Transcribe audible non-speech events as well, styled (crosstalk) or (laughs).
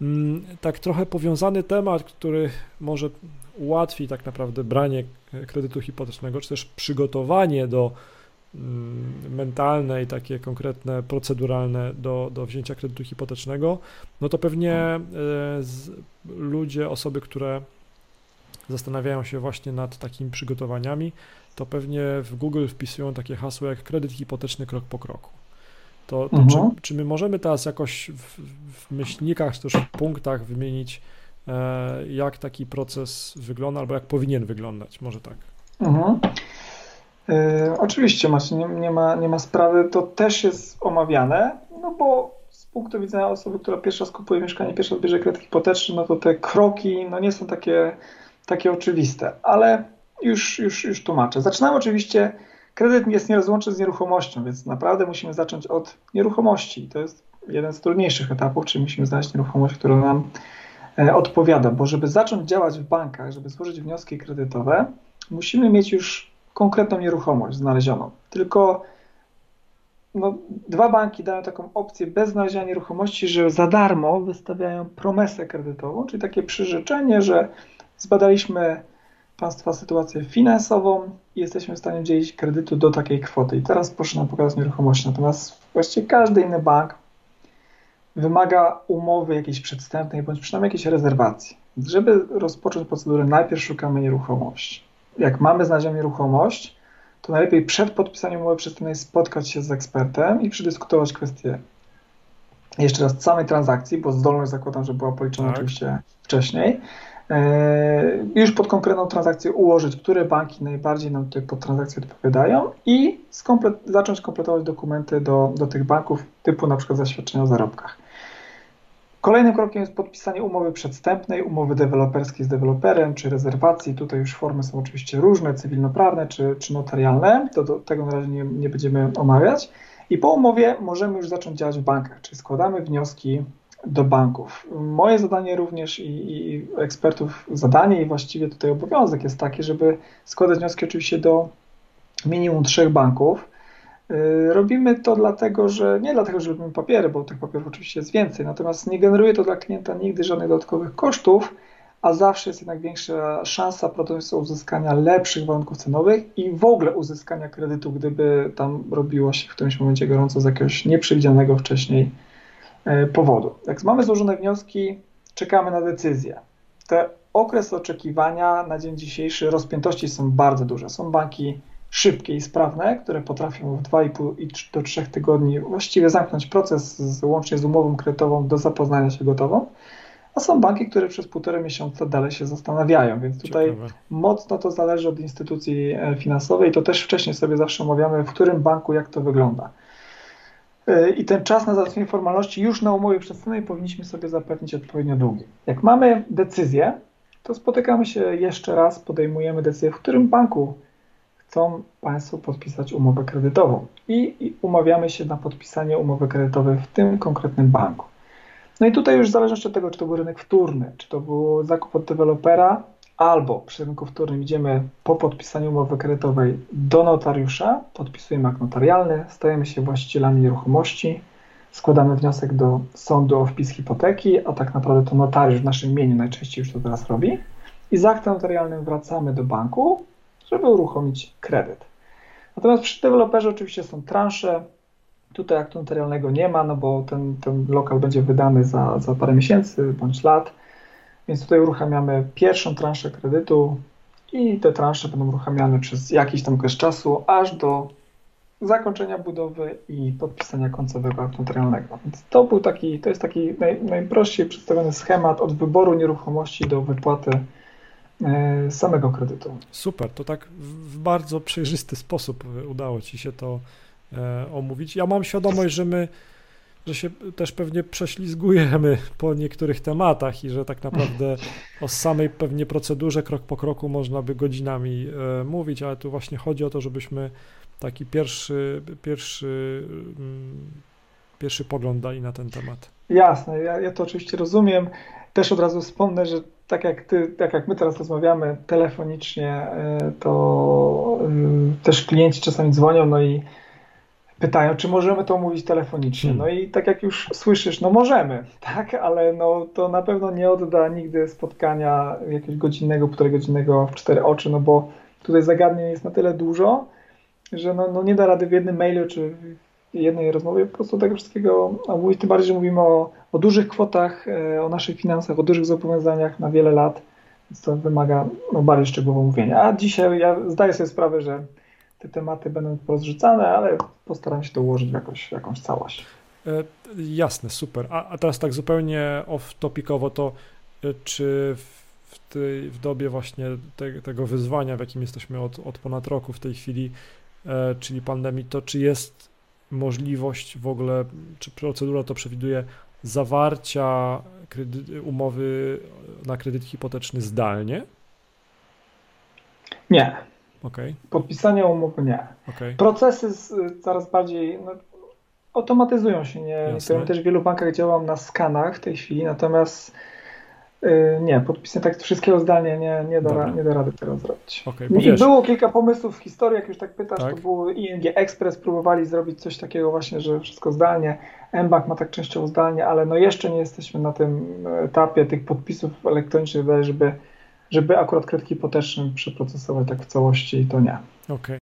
Mm, tak trochę powiązany temat, który może ułatwi tak naprawdę branie kredytu hipotecznego, czy też przygotowanie do mm, mentalne i takie konkretne, proceduralne do, do wzięcia kredytu hipotecznego, no to pewnie e, z, ludzie, osoby, które zastanawiają się właśnie nad takimi przygotowaniami, to pewnie w Google wpisują takie hasło jak kredyt hipoteczny krok po kroku. To, to mhm. czy, czy, my możemy teraz jakoś w, w myślnikach, czy też w punktach wymienić, e, jak taki proces wygląda, albo jak powinien wyglądać? Może tak. Mhm. E, oczywiście, Macie, nie, nie, ma, nie ma sprawy. To też jest omawiane, no bo z punktu widzenia osoby, która pierwszy raz kupuje mieszkanie, pierwszy raz bierze kredyt hipoteczny, no to te kroki no nie są takie, takie oczywiste, ale już, już, już tłumaczę. Zaczynamy oczywiście Kredyt jest nierozłączny z nieruchomością, więc naprawdę musimy zacząć od nieruchomości. To jest jeden z trudniejszych etapów, czyli musimy znaleźć nieruchomość, która nam e, odpowiada, bo żeby zacząć działać w bankach, żeby złożyć wnioski kredytowe, musimy mieć już konkretną nieruchomość znalezioną. Tylko no, dwa banki dają taką opcję bez znalezienia nieruchomości, że za darmo wystawiają promesę kredytową, czyli takie przyrzeczenie, że zbadaliśmy Państwa sytuację finansową i jesteśmy w stanie udzielić kredytu do takiej kwoty. I teraz proszę nam pokazać nieruchomości. Natomiast właściwie każdy inny bank wymaga umowy jakiejś przedstępnej bądź przynajmniej jakiejś rezerwacji. Żeby rozpocząć procedurę, najpierw szukamy nieruchomości. Jak mamy znaleźć nieruchomość, to najlepiej przed podpisaniem umowy przedstępnej spotkać się z ekspertem i przedyskutować kwestię jeszcze raz samej transakcji, bo zdolność zakładam, że była policzona tak. oczywiście wcześniej, już pod konkretną transakcję ułożyć, które banki najbardziej nam tutaj pod transakcję odpowiadają i skomplet zacząć kompletować dokumenty do, do tych banków typu na przykład zaświadczenia o zarobkach. Kolejnym krokiem jest podpisanie umowy przedstępnej, umowy deweloperskiej z deweloperem, czy rezerwacji. Tutaj już formy są oczywiście różne, cywilnoprawne czy, czy notarialne. To, tego na razie nie, nie będziemy omawiać. I po umowie możemy już zacząć działać w bankach, czyli składamy wnioski do banków. Moje zadanie również i, i, ekspertów zadanie i właściwie tutaj obowiązek jest taki, żeby składać wnioski oczywiście do minimum trzech banków. Y, robimy to dlatego, że nie dlatego, że lubimy papiery, bo tych papierów oczywiście jest więcej, natomiast nie generuje to dla klienta nigdy żadnych dodatkowych kosztów, a zawsze jest jednak większa szansa prawdopodobieństwo uzyskania lepszych warunków cenowych i w ogóle uzyskania kredytu, gdyby tam robiło się w którymś momencie gorąco z jakiegoś nieprzewidzianego wcześniej powodu. Jak mamy złożone wnioski, czekamy na decyzję. Te okres oczekiwania na dzień dzisiejszy rozpiętości są bardzo duże. Są banki szybkie i sprawne, które potrafią w 2,5 do 3 tygodni właściwie zamknąć proces z, łącznie z umową kredytową do zapoznania się gotową, a są banki, które przez półtorej miesiąca dalej się zastanawiają, więc tutaj Ciekawe. mocno to zależy od instytucji e, finansowej. To też wcześniej sobie zawsze omawiamy, w którym banku jak to wygląda. E, i ten czas na załatwienie formalności już na umowie przedstawionej powinniśmy sobie zapewnić odpowiednio długi. Jak mamy decyzję, to spotykamy się jeszcze raz, podejmujemy decyzję, w którym banku chcą Państwo podpisać umowę kredytową i, i umawiamy się na podpisanie umowy kredytowej w tym konkretnym banku. No i tutaj już w zależności od tego, czy to był rynek wtórny, czy to był zakup od dewelopera, albo przy rynku wtórnym idziemy po podpisaniu umowy kredytowej do notariusza, podpisujemy akt notarialny, stajemy się właścicielami nieruchomości, składamy wniosek do sądu o wpis hipoteki, a tak naprawdę to notariusz w naszym imieniu najczęściej już to teraz robi. I z aktem notarialnym wracamy do banku, żeby uruchomić kredyt. Natomiast przy deweloperze oczywiście są transze, tutaj aktu notarialnego nie ma, no bo ten, ten lokal będzie wydany za, za parę miesięcy bądź lat, więc tutaj uruchamiamy pierwszą transzę kredytu i te transze będą uruchamiane przez jakiś tam okres czasu, aż do zakończenia budowy i podpisania końcowego aktu notarialnego. Więc to był taki, to jest taki naj, najprościej przedstawiony schemat od wyboru nieruchomości do wypłaty e, samego kredytu. Super, to tak w bardzo przejrzysty sposób udało Ci się to e, omówić. Ja mam świadomość, że my że się też pewnie prześlizgujemy po niektórych tematach i że tak naprawdę (laughs) o samej pewnie procedurze krok po kroku można by godzinami e, mówić, ale tu właśnie chodzi o to, żebyśmy taki pierwszy, pierwszy, mm, pierwszy pogląd dali na ten temat. Jasne, ja, ja to oczywiście rozumiem. Też od razu wspomnę, że tak jak ty, tak jak my teraz rozmawiamy telefonicznie, e, to e, też klienci czasami dzwonią, no i pytają, czy możemy to omówić telefonicznie. Hmm. No i tak jak już słyszysz, no możemy, (laughs) tak, ale no to na pewno nie odda nigdy spotkania jakiegoś godzinnego, półtorej godzinnego w cztery oczy, no bo tutaj zagadnień jest na tyle dużo, że no, no nie da rady w jednym mailu czy w jednej rozmowie po prostu tego wszystkiego omówić, tym bardziej, że mówimy o, o dużych kwotach, e, o naszych finansach, o dużych zobowiązaniach na wiele lat, więc to wymaga no, bardziej szczegółowego mówienia. A dzisiaj ja zdaję sobie sprawę, że te tematy będą porozrzucane, ale postaram się to ułożyć w jakąś, jakąś całość. E, jasne, super. A, a teraz tak zupełnie off-topicowo, to e, czy w, tej, w dobie właśnie te, tego wyzwania, w jakim jesteśmy od, od ponad roku w tej chwili, e, czyli pandemii, to czy jest możliwość w ogóle, czy procedura to przewiduje zawarcia kredyt, umowy na kredyt hipoteczny zdalnie? Nie. Okay. Podpisanie umowy nie. Okay. Procesy z, coraz bardziej no, automatyzują się. Nie? Niektórym też w wielu bankach działam na skanach w tej chwili, natomiast yy, nie, podpisanie tak wszystkiego zdalnie nie, nie, da, nie da rady tego zrobić. Okay, I było kilka pomysłów w historii, jak już tak pytasz, tak? to było ING Express, próbowali zrobić coś takiego właśnie, że wszystko zdalnie. mBank ma tak częściowo zdalnie, ale no jeszcze nie jesteśmy na tym etapie tych podpisów elektronicznych, żeby żeby akurat kredyt hipoteczny przeprocesować tak w całości, to nie. Okej. Okay.